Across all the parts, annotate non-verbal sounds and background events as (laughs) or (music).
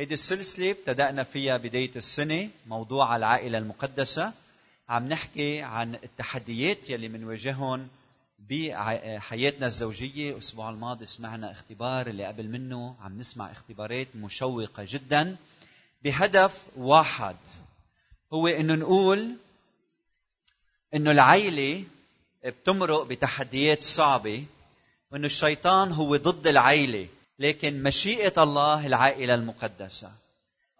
هيدي السلسلة ابتدأنا فيها بداية السنة موضوع العائلة المقدسة. عم نحكي عن التحديات يلي منواجههم بحياتنا الزوجية. الأسبوع الماضي سمعنا اختبار اللي قبل منه عم نسمع اختبارات مشوقة جدا بهدف واحد. هو إنه نقول إنه العيلة بتمرق بتحديات صعبة وإنه الشيطان هو ضد العيلة. لكن مشيئة الله العائلة المقدسة.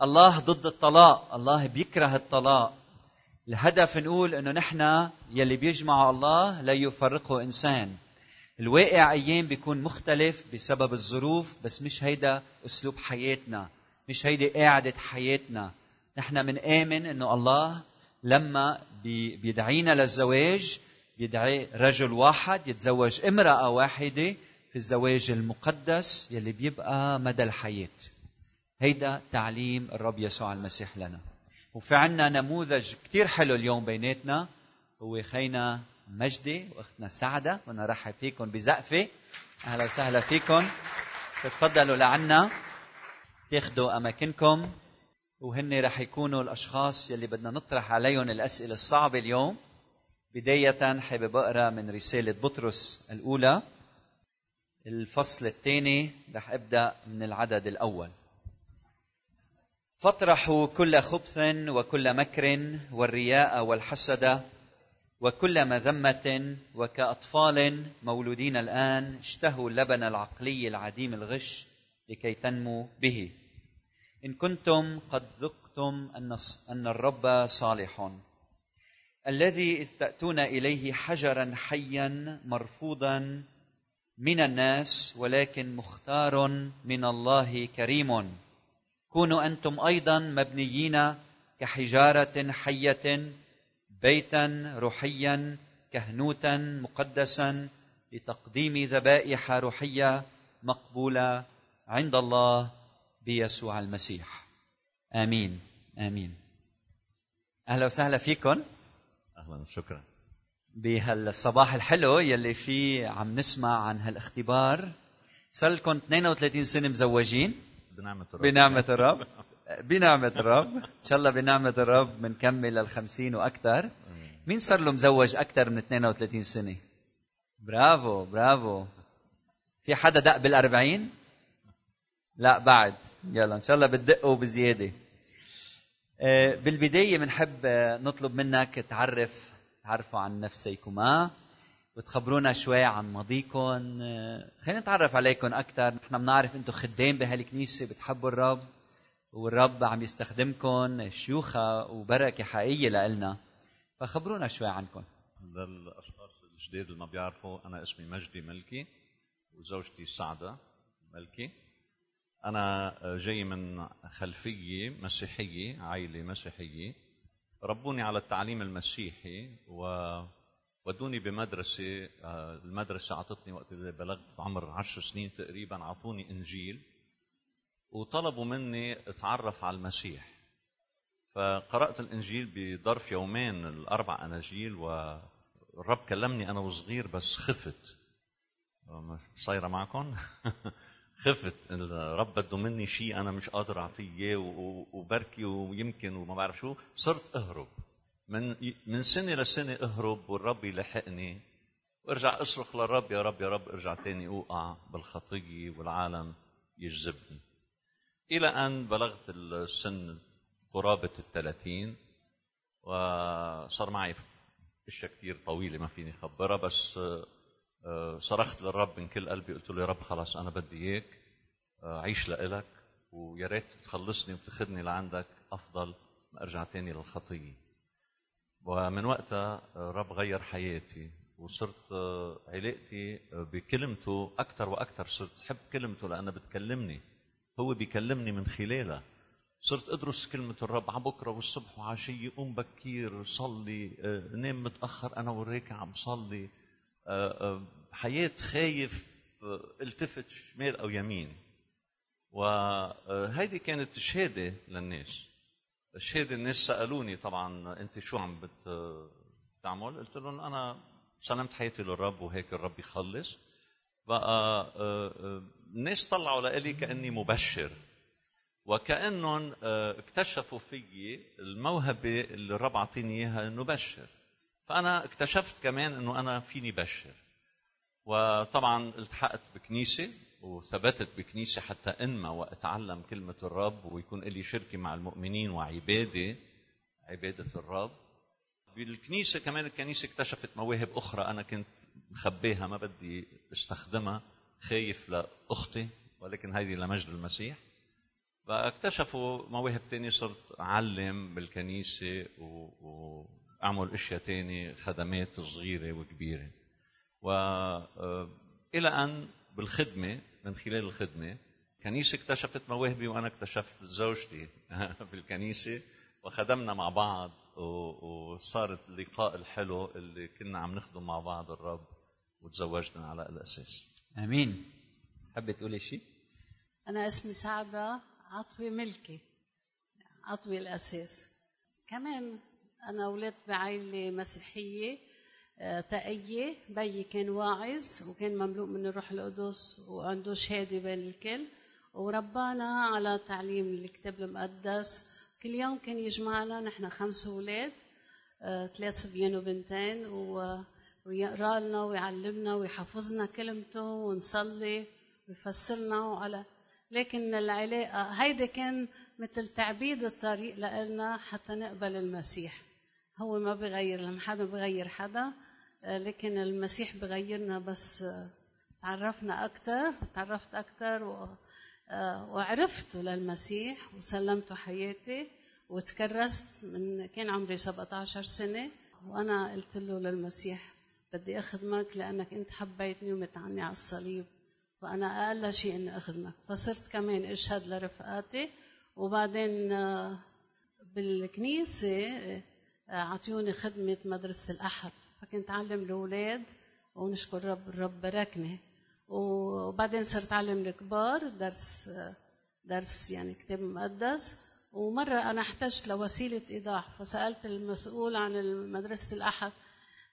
الله ضد الطلاق. الله بيكره الطلاق. الهدف نقول إنه نحن يلي بيجمع الله لا يفرقه إنسان. الواقع أيام بيكون مختلف بسبب الظروف بس مش هيدا أسلوب حياتنا. مش هيدي قاعدة حياتنا. نحن منآمن إنه الله لما بيدعينا للزواج بيدعي رجل واحد يتزوج امرأة واحدة في الزواج المقدس يلي بيبقى مدى الحياة. هيدا تعليم الرب يسوع المسيح لنا. وفي عنا نموذج كتير حلو اليوم بيناتنا. هو خينا مجدي وأختنا سعدة. وأنا رحب فيكم بزقفة. أهلا وسهلا فيكم تتفضلوا لعنا. تاخذوا أماكنكم. وهن رح يكونوا الأشخاص يلي بدنا نطرح عليهم الأسئلة الصعبة اليوم. بداية حابب أقرأ من رسالة بطرس الأولى. الفصل الثاني رح أبدأ من العدد الأول. فاطرحوا كل خبث وكل مكر والرياء والحسد وكل مذمة وكأطفال مولودين الآن اشتهوا اللبن العقلي العديم الغش لكي تنمو به. إن كنتم قد ذقتم أن الرب صالح. الذي إذ تأتون إليه حجرا حيا مرفوضا من الناس ولكن مختار من الله كريم. كونوا أنتم أيضا مبنيين كحجارة حية بيتا روحيا كهنوتا مقدسا لتقديم ذبائح روحية مقبولة عند الله بيسوع المسيح. آمين. آمين. أهلا وسهلا فيكم. أهلا شكرا. بهالصباح الحلو يلي فيه عم نسمع عن هالاختبار. صار لكم 32 سنة مزوجين. بنعمة الرب. بنعمة الرب. بنعمة الرب. إن شاء الله بنعمة الرب بنكمل لل وأكثر. مين صار له مزوج أكثر من 32 سنة؟ برافو برافو. في حدا دق بالأربعين؟ لا بعد. يلا إن شاء الله بتدقوا بزيادة. آه، بالبداية بنحب نطلب منك تعرف تعرفوا عن نفسيكما وتخبرونا شوي عن ماضيكم خلينا نتعرف عليكم أكثر نحن بنعرف أنتم خدام بهالكنيسة بتحبوا الرب والرب عم يستخدمكم شيوخة وبركة حقيقية لإلنا. فخبرونا شوي عنكم للأشخاص الجداد اللي ما بيعرفوا أنا اسمي مجدي ملكي وزوجتي سعدة ملكي. أنا جاي من خلفية مسيحية عائلة مسيحية. ربوني على التعليم المسيحي و ودوني بمدرسة آه، المدرسة أعطتني وقت اللي بلغت عمر عشر سنين تقريبا أعطوني إنجيل وطلبوا مني أتعرف على المسيح. فقرأت الإنجيل بظرف يومين الأربع أناجيل والرب كلمني أنا وصغير بس خفت. صايرة معكم؟ (laughs) خفت الرب بده مني شيء أنا مش قادر أعطيه إياه وبركي ويمكن وما بعرف شو. صرت أهرب. من من سنة لسنة أهرب والرب يلحقني. وأرجع أصرخ للرب يا رب يا رب ارجع تاني أوقع بالخطية والعالم يجذبني. إلى أن بلغت السن قرابة الثلاثين وصار معي اشياء كثير طويلة ما فيني أخبرها بس صرخت للرب من كل قلبي قلت له يا رب خلاص أنا بدي إياك. آه، عيش لإلك ويا ريت تخلصني وتاخذني لعندك أفضل ما أرجع تاني للخطية. ومن وقتها الرب غير حياتي وصرت علاقتي بكلمته أكثر وأكثر صرت أحب كلمته لأنها بتكلمني هو بيكلمني من خلالها. صرت أدرس كلمة الرب على بكرة والصبح وعشية قوم بكير صلي نام متأخر أنا وراك عم صلي. حياة خايف التفت شمال أو يمين. وهيدي كانت شهادة للناس. الشهادة الناس سألوني طبعا أنت شو عم بتعمل؟ قلت لهم أنا سلمت حياتي للرب وهيك الرب يخلص. بقى آه، آه، الناس طلعوا لإلي كأني مبشر. وكأنهم آه، اكتشفوا فيي الموهبة اللي الرب عطيني إياها إنه بشر فأنا اكتشفت كمان إنه أنا فيني بشر. وطبعا التحقت بكنيسة وثبتت بكنيسة حتى انمى وأتعلم كلمة الرب ويكون لي شركة مع المؤمنين وعبادة عبادة الرب. بالكنيسة كمان الكنيسة اكتشفت مواهب أخرى أنا كنت مخبيها ما بدي أستخدمها خايف لأختي ولكن هذه لمجد المسيح. فاكتشفوا مواهب تانية صرت أعلم بالكنيسة وأعمل أشياء تانية خدمات صغيرة وكبيرة. وإلى أن بالخدمة من خلال الخدمة كنيسة اكتشفت مواهبي وأنا اكتشفت زوجتي (laughs) بالكنيسة وخدمنا مع بعض وصارت اللقاء الحلو اللي كنا عم نخدم مع بعض الرب وتزوجنا على الأساس. آمين. حابه تقولي شيء أنا اسمي سعدة عطوي ملكي عطوي الأساس. كمان أنا ولدت بعائلة مسيحية آه، تقية بيي كان واعظ وكان مملوء من الروح القدس وعنده شهادة بين الكل. وربانا على تعليم الكتاب المقدس. كل يوم كان يجمعنا نحن خمس أولاد آه، ثلاث صبيان وبنتين ويقرأ لنا ويعلمنا ويحفظنا كلمته ونصلي ويفسرنا وعلى. لكن العلاقة هيدا كان مثل تعبيد الطريق لنا حتى نقبل المسيح. هو ما بغير لما حدا بغير حدا آه، لكن المسيح بغيرنا بس آه، تعرفنا أكثر تعرفت أكثر و آه، وعرفته للمسيح وسلمته حياتي وتكرست من كان عمري 17 سنة. وأنا قلت له للمسيح بدي أخدمك لأنك أنت حبيتني ومت عني على الصليب. وأنا أقل شيء إني أخدمك. فصرت كمان أشهد لرفقاتي. وبعدين آه، بالكنيسة آه، عطيوني خدمة مدرسة الأحد. فكنت أعلم الأولاد ونشكر رب الرب باركني. وبعدين صرت أعلم الكبار درس درس يعني كتاب مقدس. ومرة أنا احتجت لوسيلة إيضاح فسألت المسؤول عن مدرسة الأحد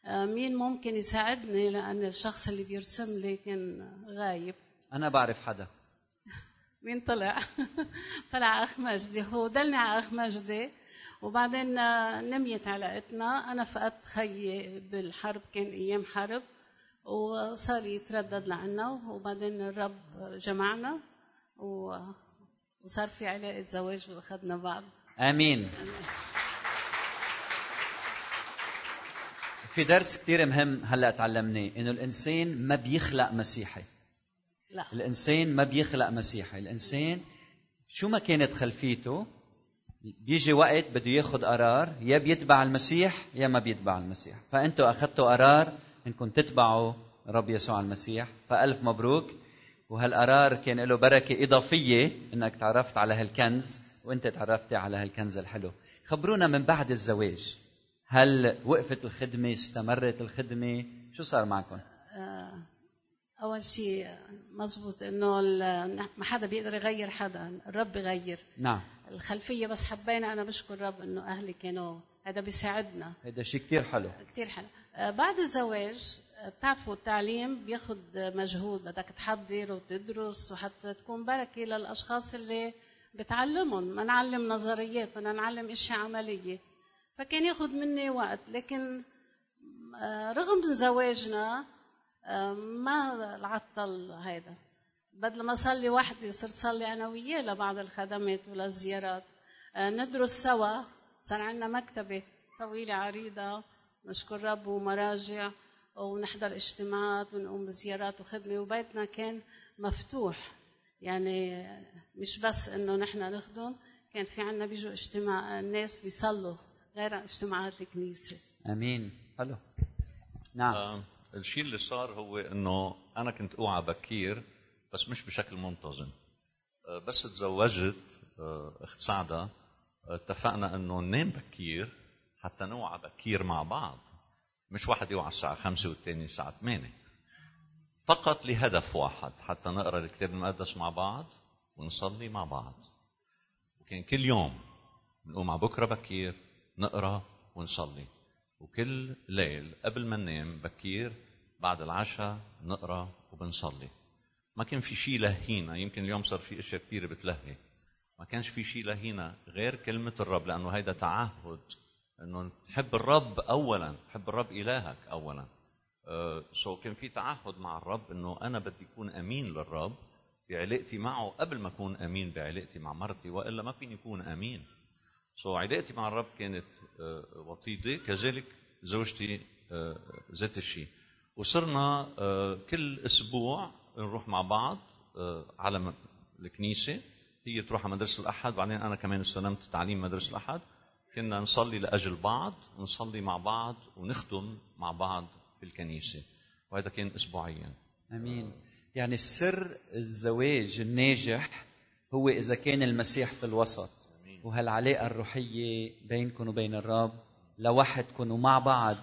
آه، مين ممكن يساعدني؟ لأن الشخص اللي بيرسم لي كان غايب. أنا بعرف حدا. (laughs) مين طلع؟ (laughs) طلع اخ مجدي هو دلني على اخ مجدي وبعدين آه، نميت علاقتنا أنا فقدت خيي بالحرب كان أيام حرب وصار يتردد لعنا. وبعدين الرب جمعنا وصار في علاقة زواج وأخذنا بعض. آمين. في درس كثير مهم هلأ تعلمناه إنه الإنسان ما بيخلق مسيحي. لا. الإنسان ما بيخلق مسيحي. الإنسان شو ما كانت خلفيته بيجي وقت بده ياخذ قرار يا بيتبع المسيح يا ما بيتبع المسيح. فأنتوا أخذتوا قرار إنكم تتبعوا رب يسوع المسيح. فألف مبروك. وهالقرار كان له بركة إضافية إنك تعرفت على هالكنز وإنت تعرفتي على هالكنز الحلو. خبرونا من بعد الزواج. هل وقفت الخدمة؟ استمرت الخدمة؟ شو صار معكم؟ أول شيء مزبوط إنه ما حدا بيقدر يغير حدا الرب بيغير نعم. الخلفية بس حبينا أنا بشكر الرب إنه أهلي كانوا هذا بيساعدنا. هذا شيء كثير حلو. كثير حلو. آه، بعد الزواج آه، بتعرفوا التعليم بياخد مجهود بدك تحضر وتدرس وحتى تكون بركة للأشخاص اللي بتعلمهم. ما نعلم نظريات بدنا نعلم أشياء عملية. فكان ياخد مني وقت لكن آه، رغم زواجنا ما العطل هيدا. بدل ما أصلي وحدي صرت صلي أنا وياه لبعض الخدمات وللزيارات آه، ندرس سوا. صار عندنا مكتبة طويلة عريضة. نشكر رب ومراجع ونحضر اجتماعات ونقوم بزيارات وخدمة. وبيتنا كان مفتوح. يعني مش بس إنه نحن نخدم كان في عنا بيجوا اجتماع الناس بيصلوا غير اجتماعات الكنيسة. آمين. حلو. نعم. آه، الشيء اللي صار هو إنه أنا كنت أوعى بكير بس مش بشكل منتظم. آه، بس تزوجت آه، أخت سعدة. آه، اتفقنا إنه ننام بكير حتى نوعى بكير مع بعض. مش واحد يوعى الساعة خمسة والتاني الساعة ثمانية فقط لهدف واحد حتى نقرأ الكتاب المقدس مع بعض ونصلي مع بعض. وكان كل يوم بنقوم على بكرة بكير نقرأ ونصلي. وكل ليل قبل ما ننام بكير بعد العشاء نقرأ وبنصلي. ما كان في شيء لهينا يمكن اليوم صار في أشياء كثيره بتلهي. ما كانش في شيء لهينا غير كلمة الرب لأنه هيدا تعهد أنه تحب الرب أولا تحب الرب إلهك أولا. سو uh, كان في تعهد مع الرب أنه أنا بدي أكون أمين للرب بعلاقتي معه قبل ما أكون أمين بعلاقتي مع مرتي وإلا ما فيني أكون أمين. سو so, علاقتي مع الرب كانت uh, وطيدة كذلك زوجتي uh, ذات الشيء وصرنا كل أسبوع نروح مع بعض uh, على الكنيسة هي تروح على مدرسة الأحد بعدين أنا كمان استلمت تعليم مدرسة الأحد. كنا نصلي لأجل بعض ونصلي مع بعض ونخدم مع بعض في الكنيسة. وهذا كان أسبوعيا. آمين. يعني السر الزواج الناجح هو إذا كان المسيح في الوسط. وهالعلاقة الروحية بينكم وبين الرب لوحدكم مع بعض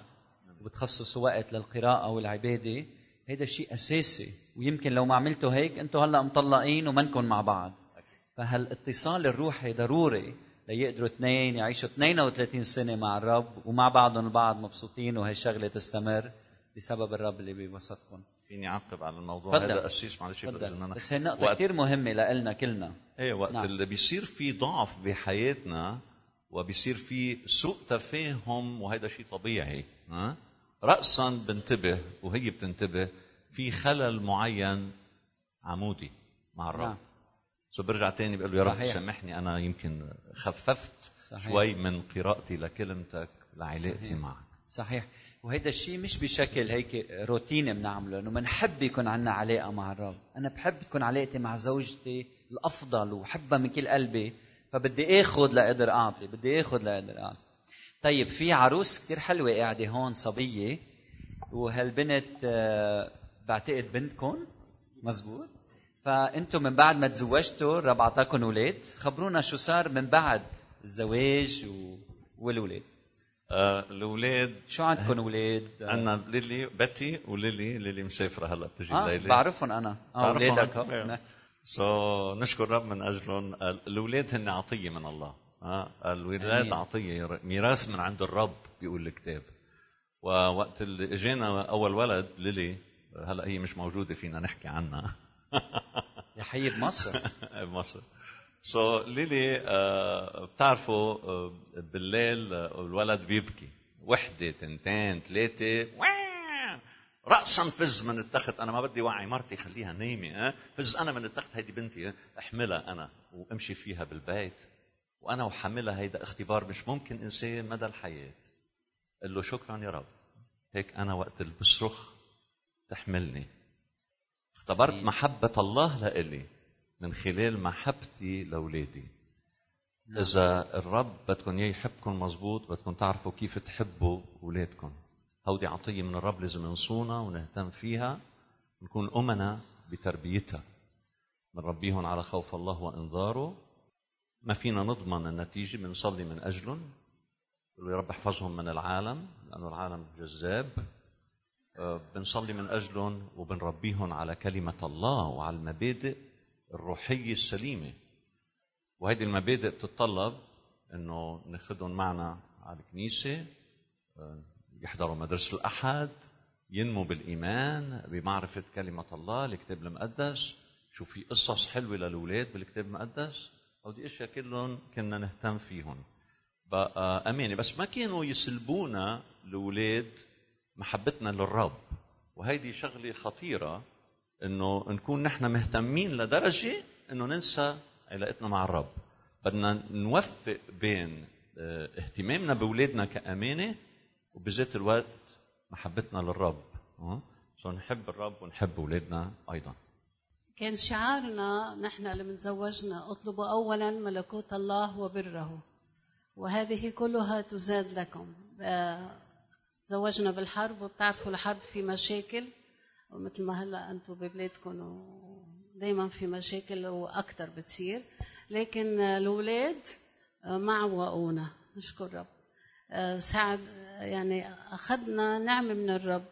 وبتخصصوا وقت للقراءة والعبادة هذا شيء أساسي. ويمكن لو ما عملتوا هيك أنتم هلا مطلقين ومنكم مع بعض. فهالاتصال الروحي ضروري ليقدروا اثنين يعيشوا 32 سنة مع الرب ومع بعضهم البعض مبسوطين وهي شغلة تستمر بسبب الرب اللي بوسطكم فيني أعقب على الموضوع تفضل. هذا أسيس معلش بس هي نقطه وقت- كثير مهمة لنا كلنا. إيه وقت نعم. اللي بيصير في ضعف بحياتنا وبيصير في سوء تفاهم وهذا شيء طبيعي ها؟ رأسا بنتبه وهي بتنتبه في خلل معين عمودي مع الرب نعم. سو برجع تاني بقول له يا رب. سامحني أنا يمكن خففت صحيح. صحيح. شوي من قراءتي لكلمتك لعلاقتي صحيح. معك صحيح وهيدا الشيء مش بشكل هيك روتيني بنعمله إنه بنحب يكون عندنا علاقة مع الرب أنا بحب تكون علاقتي مع زوجتي الأفضل وحبها من كل قلبي فبدي آخذ لاقدر أعطي بدي آخذ لاقدر أعطي طيب في عروس كثير حلوة قاعدة هون صبية وهالبنت آه، بعتقد بنتكم مزبوط فأنتم من بعد ما تزوجتوا الرب أعطاكم أولاد خبرونا شو صار من بعد الزواج و... والأولاد. آه الأولاد. شو عندكم أولاد؟ عندنا ليلي بتي وليلي. ليلي مسافرة هلأ بتجي آه الليلة بعرفهم أنا. آه. أولادك. إيه. آه سو نشكر رب من أجلهم. الأولاد هن عطية من الله. ها الولاد. عطية. ميراث من عند الرب بيقول الكتاب. ووقت اللي إجينا أول ولد ليلي هلا هي مش موجودة فينا نحكي عنها. يا حي بمصر. (laughs) بمصر. سو so, ليلي آه بتعرفوا آه بالليل آه الولد بيبكي. وحدة تنتين ثلاثة راسا فز من التخت. أنا ما بدي وعي مرتي خليها نايمة ها فز أنا من التخت. هيدي بنتي ها؟ أحملها أنا وأمشي فيها بالبيت. وأنا وحملها هيدا اختبار مش ممكن انساه مدى الحياة. قل له شكرا يا رب. هيك أنا وقت اللي بصرخ تحملني. اختبرت محبة الله لإلي من خلال محبتي لأولادي. إذا الرب بدكم إياه يحبكم مزبوط بدكم تعرفوا كيف تحبوا أولادكم هودي عطية من الرب لازم نصونها ونهتم فيها نكون أمنا بتربيتها. بنربيهم على خوف الله وإنذاره. ما فينا نضمن النتيجة بنصلي من أجلهم بقول له يا رب احفظهم من العالم لأنه العالم جذاب. بنصلي من أجلهم وبنربيهم على كلمة الله وعلى المبادئ الروحية السليمة. وهذه المبادئ بتتطلب إنه ناخذهم معنا على الكنيسة آه، يحضروا مدرسة الأحد ينموا بالإيمان بمعرفة كلمة الله الكتاب المقدس شو في قصص حلوة للأولاد بالكتاب المقدس. هودي أشياء كلهم كنا نهتم فيهم. بقى أمانة بس ما كانوا يسلبونا الأولاد محبتنا للرب. وهيدي شغلة خطيرة إنه نكون نحن مهتمين لدرجة إنه ننسى علاقتنا مع الرب. بدنا نوفق بين آه، اهتمامنا بأولادنا كأمانة وبذات الوقت محبتنا للرب؟ سو نحب الرب ونحب أولادنا أيضا. كان شعارنا نحن اللي من زوجنا اطلبوا اولا ملكوت الله وبره. وهذه كلها تزاد لكم. آه، زوجنا بالحرب وبتعرفوا الحرب في مشاكل ومثل ما هلا أنتم ببلادكم دائما في مشاكل وأكثر بتصير. لكن الأولاد آه، معوقونا نشكر رب. آه، سعد يعني أخذنا نعمة من الرب.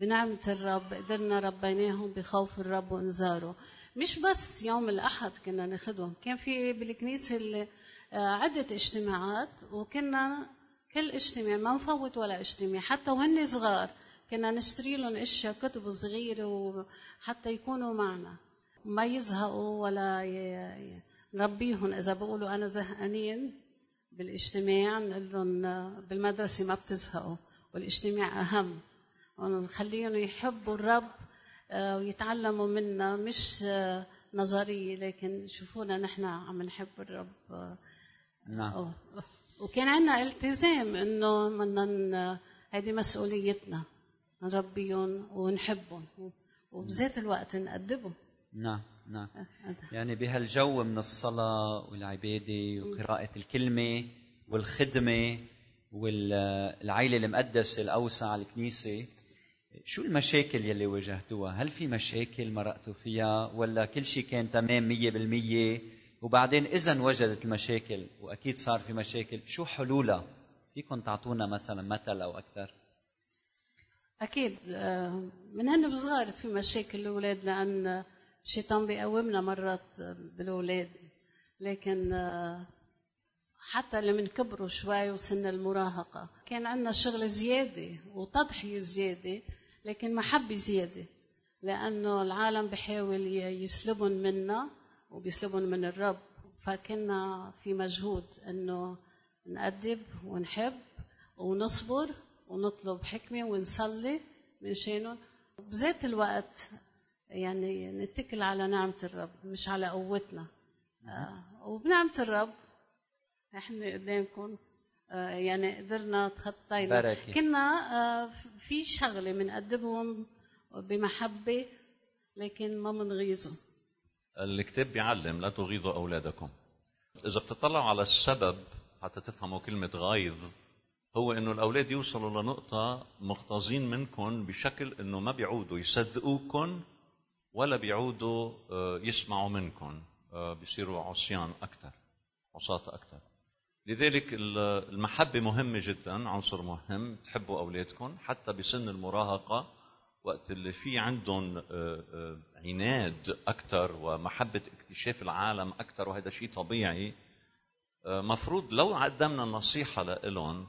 بنعمة الرب. قدرنا ربيناهم بخوف الرب وإنذاره. مش بس يوم الأحد كنا ناخدهم. كان في بالكنيسة اللي- آه، عدة اجتماعات وكنا كل اجتماع ما نفوت ولا اجتماع حتى وهن صغار كنا نشتري لهم إشياء كتب صغيرة وحتى يكونوا معنا. ما يزهقوا ولا ي... نربيهم. إذا بقولوا أنا زهقانين بالاجتماع نقول لهم بالمدرسة ما بتزهقوا والاجتماع أهم. ونخليهم يحبوا الرب آه، ويتعلموا منا مش آه، نظرية لكن يشوفونا نحن عم نحب الرب. نعم. وكان عندنا التزام إنه بدنا هذه مسؤوليتنا نربيهم ونحبهم وبذات الوقت نأدبهم نعم نعم. يعني بهالجو من الصلاة والعبادة وقراءة الكلمة والخدمة والعائلة المقدسة الأوسع الكنيسة شو المشاكل يلي واجهتوها؟ هل في مشاكل مرقتوا فيها ولا كل شيء كان تمام مية بالمية؟ وبعدين إذا وجدت المشاكل وأكيد صار في مشاكل شو حلولها؟ فيكم تعطونا مثلا مثل أو أكثر؟ أكيد آه، من هن صغار في مشاكل الأولاد لأن الشيطان بيقومنا مرات بالأولاد لكن آه، حتى لما كبروا شوي وسن المراهقة كان عندنا شغل زيادة وتضحية زيادة لكن محبة زيادة لأنه العالم بحاول يسلبهم منا وبيسلبهم من الرب. فكنا في مجهود أنه نأدب ونحب ونصبر ونطلب حكمة ونصلي من شانهم بذات الوقت يعني نتكل على نعمة الرب مش على قوتنا. آه وبنعمة الرب إحنا قدامكم. آه يعني قدرنا تخطينا. بركة. كنا آه في شغلة بنقدمهم بمحبة لكن ما بنغيظهم. الكتاب بيعلم لا تغيظوا أولادكم. إذا بتطلعوا على السبب حتى تفهموا كلمة غيظ هو إنه الأولاد يوصلوا لنقطة مغتاظين منكم بشكل إنه ما بيعودوا يصدقوكم ولا بيعودوا آه، يسمعوا منكم آه، بيصيروا عصيان أكثر عصاة أكثر لذلك المحبة مهمة جدا عنصر مهم تحبوا أولادكم حتى بسن المراهقة وقت اللي في عندهم آه، عناد أكثر ومحبة اكتشاف العالم أكثر وهذا شيء طبيعي مفروض لو قدمنا النصيحه لهم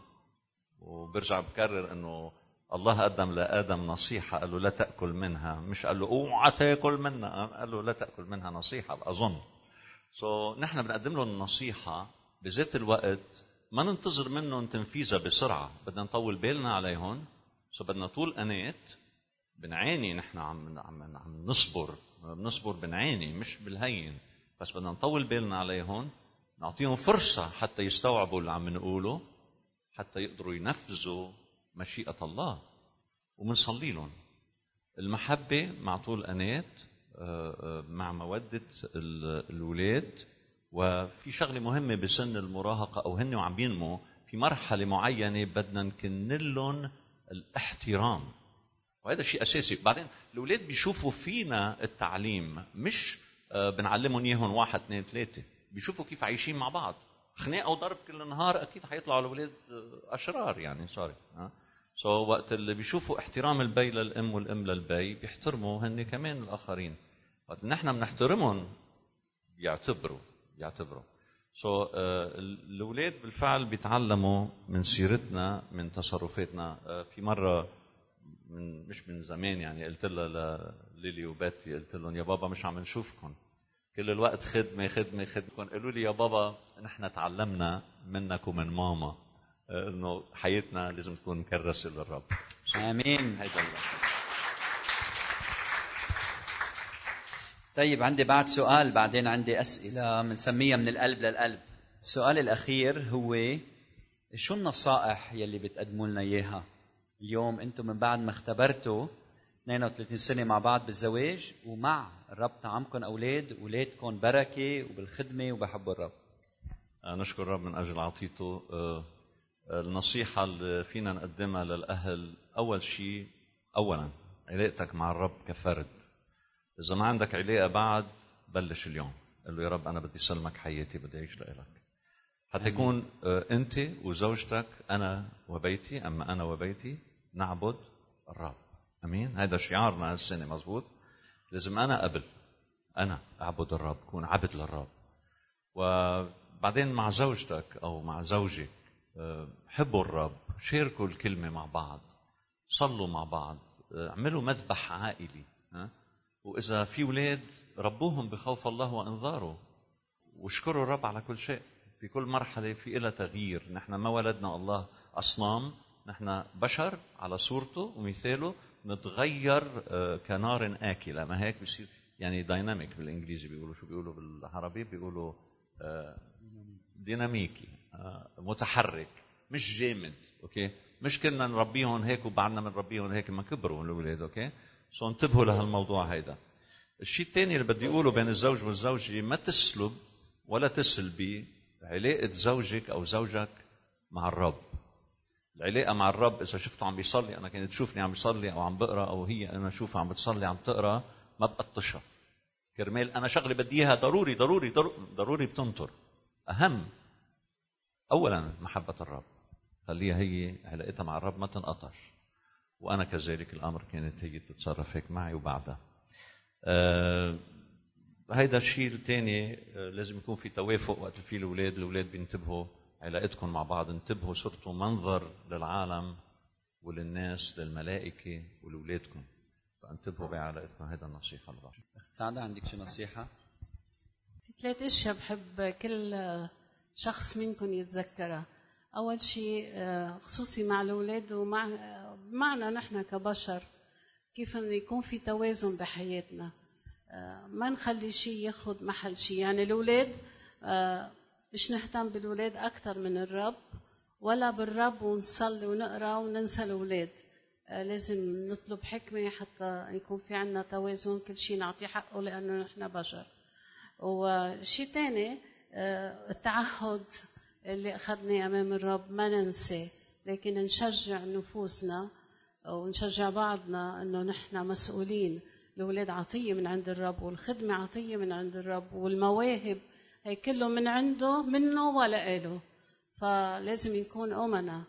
وبرجع بكرر إنه الله قدم لآدم نصيحة قال له لا تأكل منها. مش قال له أوعى تاكل منها قال له لا تأكل منها نصيحة أظن. so, نحن بنقدم لهم النصيحه بذات الوقت ما ننتظر منهم تنفيذها بسرعة. بدنا نطول بالنا عليهم. so, بدنا طول انات يعني نحن عم عم عم نصبر بنصبر يعني مش بالهين. بس بدنا نطول بالنا عليهم نعطيهم فرصة حتى يستوعبوا اللي عم نقوله حتى يقدروا ينفذوا مشيئة الله. ومنصلي لهم. المحبة مع طول أنات آه، آه، مع مودة الأولاد وفي شغلة مهمة بسن المراهقة أو هن وعم ينمو في مرحلة معينة بدنا نكن لهم الاحترام. وهذا شيء أساسي. بعدين الأولاد بيشوفوا فينا التعليم مش آه، بنعلمهم إياهم واحد اثنين ثلاثة. بيشوفوا كيف عايشين مع بعض. خناقه وضرب كل نهار أكيد حيطلعوا الاولاد أشرار يعني sorry ها. so وقت اللي بيشوفوا احترام البي للأم والأم للبي بيحترموا هن كمان الآخرين. وقت نحن بنحترمهم بيعتبروا بيعتبروا. سو so, uh, الأولاد بالفعل بيتعلموا من سيرتنا من تصرفاتنا. uh, في مرة من مش من زمان يعني قلت لها لليلي وباتي قلت لهم يا بابا مش عم نشوفكم كل الوقت خدمة خدمة خدمة. قالوا لي يا بابا نحن تعلمنا منك ومن ماما. إنه حياتنا لازم تكون مكرسة للرب. آمين. هيدا الله طيب عندي بعد سؤال بعدين عندي أسئلة بنسميها من القلب للقلب. السؤال الأخير هو شو النصائح يلي بتقدموا لنا إياها؟ اليوم أنتم من بعد ما اختبرتوا 32 سنة مع بعض بالزواج ومع الرب طعمكم أولاد اولادكم بركة وبالخدمة وبحبوا الرب. نشكر الرب من أجل عطيته. آه، النصيحة اللي فينا نقدمها للأهل أول شيء اولا علاقتك مع الرب كفرد. إذا ما عندك علاقة بعد بلش اليوم. قل له يا رب أنا بدي سلمك حياتي بدي أعيش لك حتى يكون آه، انت وزوجتك أنا وبيتي أما أنا وبيتي نعبد الرب. أمين؟ هذا شعارنا هالسنة مزبوط؟ لازم أنا قبل أنا أعبد الرب كون عبد للرب. وبعدين مع زوجتك أو مع زوجك آه، حبوا الرب شاركوا الكلمة مع بعض صلوا مع بعض آه، اعملوا مذبح عائلي ها؟ وإذا في أولاد ربوهم بخوف الله وإنذاره واشكروا الرب على كل شيء. في كل مرحلة في لها تغيير. نحن ما ولدنا الله أصنام نحن بشر على صورته ومثاله نتغير آه، كنار آكلة. ما هيك بصير يعني dynamic بالإنجليزي بيقولوا شو بيقولوا بالعربي؟ بيقولوا آه، ديناميكي آه، متحرك مش جامد. okay؟ مش كنا نربيهم هيك وبعدنا بنربيهم هيك ما كبروا الاولاد okay؟ so انتبهوا لهالموضوع هيدا. الشيء الثاني اللي بدي أقوله بين الزوج والزوجة ما تسلب ولا تسلبي علاقه زوجك أو زوجك مع الرب. العلاقة مع الرب إذا شفته عم بيصلي أنا كانت تشوفني عم بيصلي أو عم بقرأ أو هي أنا اشوفها عم بتصلي عم تقرأ ما بقطشها. كرمال أنا شغلة بدي إياها ضروري ضروري ضروري بتنطر. أهم اولا محبة الرب. خليها هي علاقتها مع الرب ما تنقطش وأنا كذلك الأمر كانت هي تتصرف هيك معي وبعدها. آه هيدا الشيء الثاني آه لازم يكون في توافق وقت في الأولاد الأولاد بينتبهوا علاقتكم مع بعض انتبهوا صرتوا منظر للعالم وللناس للملائكة ولولادكم فانتبهوا بعلاقتكم هذا النصيحة الرابعه أخت سعدة عندك شي نصيحة؟ في ثلاث أشياء بحب كل شخص منكم يتذكرها. أول شيء آه، خصوصي مع الأولاد ومع معنا نحن كبشر كيف إنه يكون في توازن بحياتنا. آه، ما نخلي شيء ياخذ محل شيء. يعني الأولاد آه، مش نهتم بالولاد أكثر من الرب ولا بالرب ونصلي ونقرأ وننسى الأولاد. آه، لازم نطلب حكمة حتى يكون في عنا توازن كل شيء نعطيه حقه لأنه نحن بشر. وشيء ثاني آه، التعهد اللي أخذناه أمام الرب ما ننسى لكن نشجع نفوسنا ونشجع بعضنا أنه نحن مسؤولين. الأولاد عطية من عند الرب والخدمة عطية من عند الرب والمواهب هي كله من عنده منه ولا إله. فلازم يكون أمنا.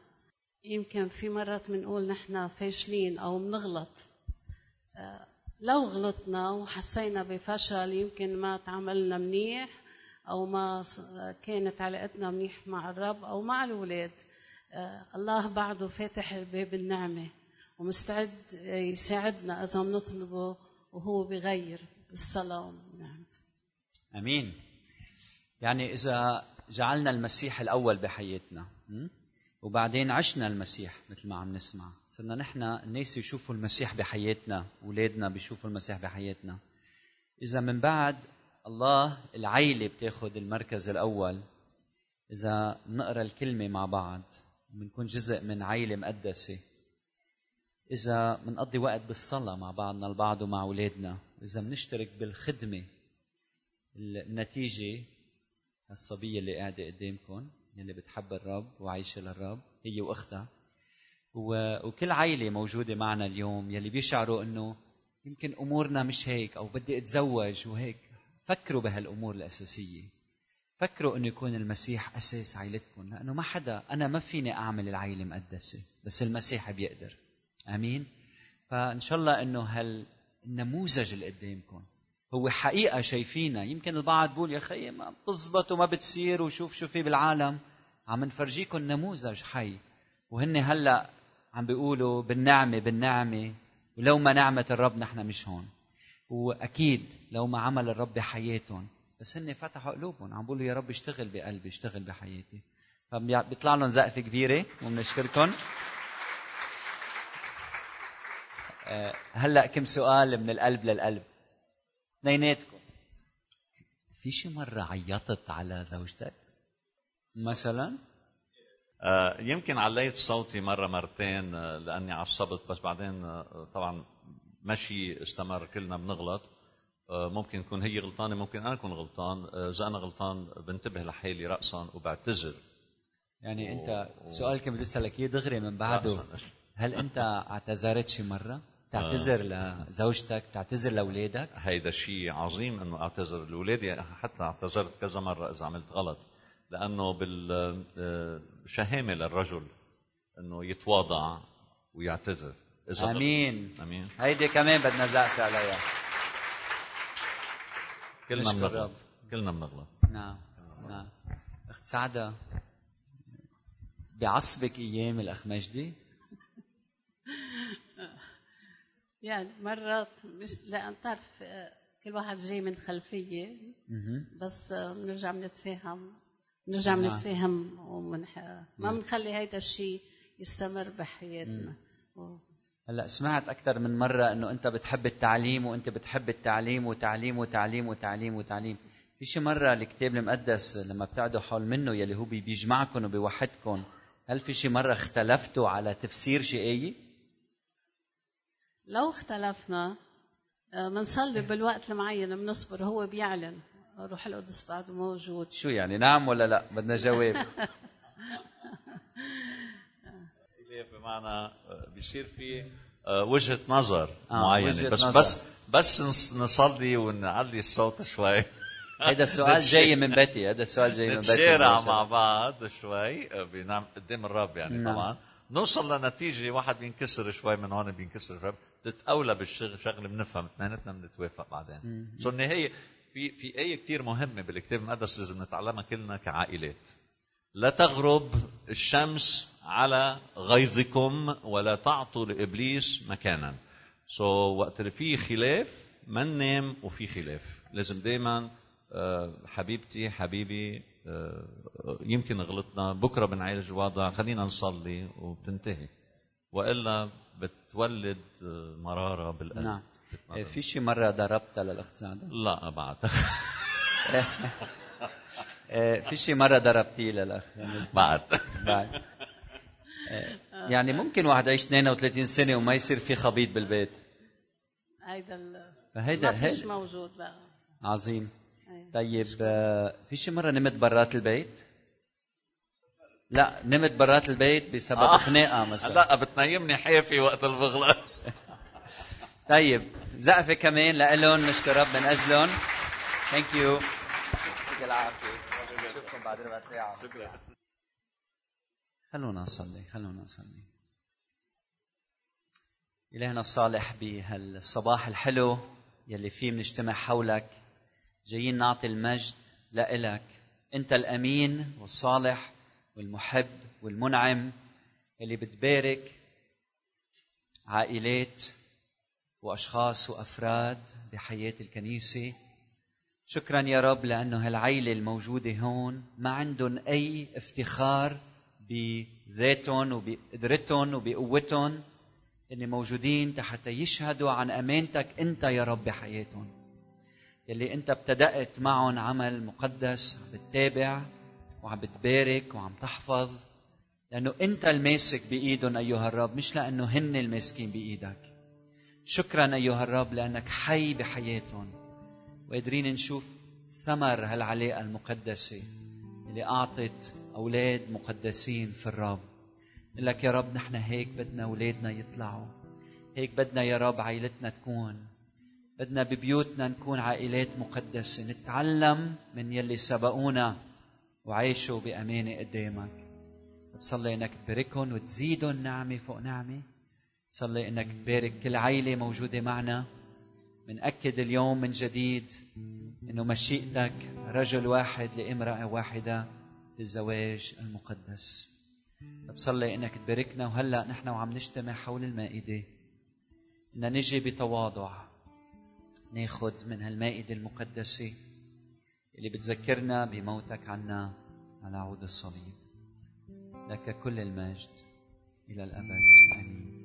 يمكن في مرات بنقول نحن فاشلين أو بنغلط آه، لو غلطنا وحسينا بفشل يمكن ما تعاملنا منيح أو ما كانت علاقتنا منيح مع الرب أو مع الأولاد آه، الله بعده فاتح باب النعمة ومستعد يساعدنا إذا بنطلبه وهو بغير بالصلاة ونعمته أمين. يعني إذا جعلنا المسيح الأول بحياتنا وبعدين عشنا المسيح مثل ما عم نسمع صرنا نحن الناس يشوفوا المسيح بحياتنا أولادنا بيشوفوا المسيح بحياتنا. إذا من بعد الله العيلة بتاخذ المركز الأول إذا نقرأ الكلمة مع بعض بنكون جزء من عيلة مقدسة. إذا بنقضي وقت بالصلاة مع بعضنا البعض ومع أولادنا. إذا بنشترك بالخدمة النتيجة الصبية اللي قاعدة قدامكم اللي بتحب الرب وعايشة للرب هي وأختها. وكل عائلة موجودة معنا اليوم يلي بيشعروا أنه يمكن أمورنا مش هيك أو بدي أتزوج وهيك. فكروا بهالأمور الأساسية. فكروا أنه يكون المسيح أساس عائلتكم لأنه ما حدا أنا ما فيني أعمل العائلة مقدسة بس المسيح بيقدر. أمين. فإن شاء الله أنه هالنموذج اللي قدامكم هو حقيقة شايفينها يمكن البعض بيقول يا خيي ما بتزبط وما بتصير وشوف شو في بالعالم. عم نفرجيكم نموذج حي. وهن هلأ عم بيقولوا بالنعمة بالنعمة. ولو ما نعمة الرب نحن مش هون. وأكيد لو ما عمل الرب بحياتهم. بس هن فتحوا قلوبهم. عم بيقولوا يا رب اشتغل بقلبي اشتغل بحياتي. فبيطلع لهم زقفة كبيرة. وبنشكركم آه، هلا كم سؤال من القلب للقلب. اثنيناتكم في شي مرة عيطت على زوجتك؟ مثلا؟ آه يمكن عليت صوتي مرة مرتين آه لأني عصبت بس بعدين آه طبعا مشي استمر كلنا بنغلط. آه ممكن تكون هي غلطانة ممكن أنا أكون غلطان. آه، إذا أنا غلطان بنتبه لحالي رأسا وبعتذر. يعني و... أنت سؤال كان بدي أسألك إياه؟ دغري من بعده. هل أنت اعتذرت شي مرة؟ تعتذر لزوجتك تعتذر لأولادك. هيدا شيء عظيم إنه أعتذر لأولادي. حتى اعتذرت كذا مرة إذا عملت غلط. لأنه بالشهامه للرجل إنه يتواضع ويعتذر. إذا آمين. غلط. آمين. هيدي كمان بدنا زقفه عليها. كلنا بنغلط. كلنا بنغلط. نعم نعم. أخت سعدة بعصبك أيام الاخ مجدي يعني مرات مش لأن تعرف كل واحد جاي من خلفية بس بنرجع بنتفاهم بنرجع نعم. بنتفاهم ومنح... ما بنخلي هيدا الشيء يستمر بحياتنا. و- هلأ سمعت أكثر من مرة إنه أنت بتحب التعليم وأنت بتحب التعليم وتعليم وتعليم وتعليم وتعليم. في شي مرة الكتاب المقدس لما بتقعدوا حول منه يلي هو بي- بيجمعكم وبيوحدكم هل في شي مرة اختلفتوا على تفسير شي آية؟ لو اختلفنا آه، بنصلي بالوقت المعين بنصبر هو بيعلن. روح القدس بعده موجود. شو يعني نعم ولا لا؟ بدنا (laughs) جواب. بمعنى آه، بيصير في آه، وجهة نظر آه، معينة. وجهة بس نظر. بس بس نص- نصلي ونعلي الصوت شوي. (laughs) هذا (laughs) السؤال جاي من بيتي. هذا السؤال جاي من بيتي. نتشارع. مع بعض شوي آه، بنعم قدام الرب يعني نعم. طبعا. نوصل لنتيجة واحد بينكسر شوي من هون بينكسر شوي. تتأولى بالشغل شغله بنفهم اثنيناتنا بنتوافق بعدين. سو النهاية في في إيه كثير مهمة بالكتاب المقدس لازم نتعلمها كلنا كعائلات. لا تغرب الشمس على غيظكم ولا تعطوا لإبليس مكانا. سو so, وقت اللي في خلاف ما ننام وفي خلاف. لازم دائما حبيبتي حبيبي آه، يمكن غلطنا. بكرة بنعالج الوضع. خلينا نصلي وبتنتهي. وإلا بتولد مرارة بالقلب. نعم. بتمرر. في شي مرة ضربتها للاخت سعده لا بعد في شي مرة ضربتيه للأخ. بعد. بعد. آه، يعني ممكن واحد يعيش 32 سنة وما يصير في خبيط بالبيت. هيدا ال... فهيدا ما فيش هيدا. موجود لا عظيم. أي. طيب آه، في شي مرة نمت برات البيت؟ لا نمت برات البيت بسبب آه. خناقة مثلا. لا بتنيمني حافي وقت البغلة. (laughs) طيب زقفة كمان لإلهم نشكر رب من أجلهم. thank you يعطيك العافية. نشوفكم بعد ربع ساعة. خلونا نصلي خلونا نصلي. إلهنا الصالح بهالصباح الحلو يلي فيه بنجتمع حولك جايين نعطي المجد لإلك. أنت الأمين والصالح والمحب والمنعم يلي بتبارك عائلات وأشخاص وأفراد بحياة الكنيسة. شكرا يا رب لأنه هالعيلة الموجودة هون ما عندهم أي افتخار بذاتهم وبقدرتهم وبقوتهم اللي موجودين حتى يشهدوا عن أمانتك أنت يا رب بحياتهم. يلي أنت ابتدأت معهم عمل مقدس عم بتتابع. وعم بتبارك وعم تحفظ. لأنه أنت الماسك بإيدهم أيها الرب مش لأنه هن الماسكين بإيدك. شكرا أيها الرب لأنك حي بحياتهم. وقادرين نشوف ثمر هالعلاقة المقدسة اللي أعطت أولاد مقدسين في الرب. لك يا رب نحن هيك بدنا أولادنا يطلعوا. هيك بدنا يا رب عائلتنا تكون. بدنا ببيوتنا نكون عائلات مقدسة. نتعلم من يلي سبقونا. وعيشوا بأمانة قدامك. بصلي إنك تباركهم وتزيدهم نعمة فوق نعمة. بصلي إنك تبارك كل عائلة موجودة معنا. بنأكد اليوم من جديد إنه مشيئتك رجل واحد لامرأة واحدة للزواج المقدس. بصلي إنك تباركنا وهلأ نحن وعم نجتمع حول المائدة. إن نجي بتواضع. ناخذ من هالمائدة المقدسة. اللي بتذكرنا بموتك عنا على عود الصليب. لك كل المجد إلى الأبد. آمين.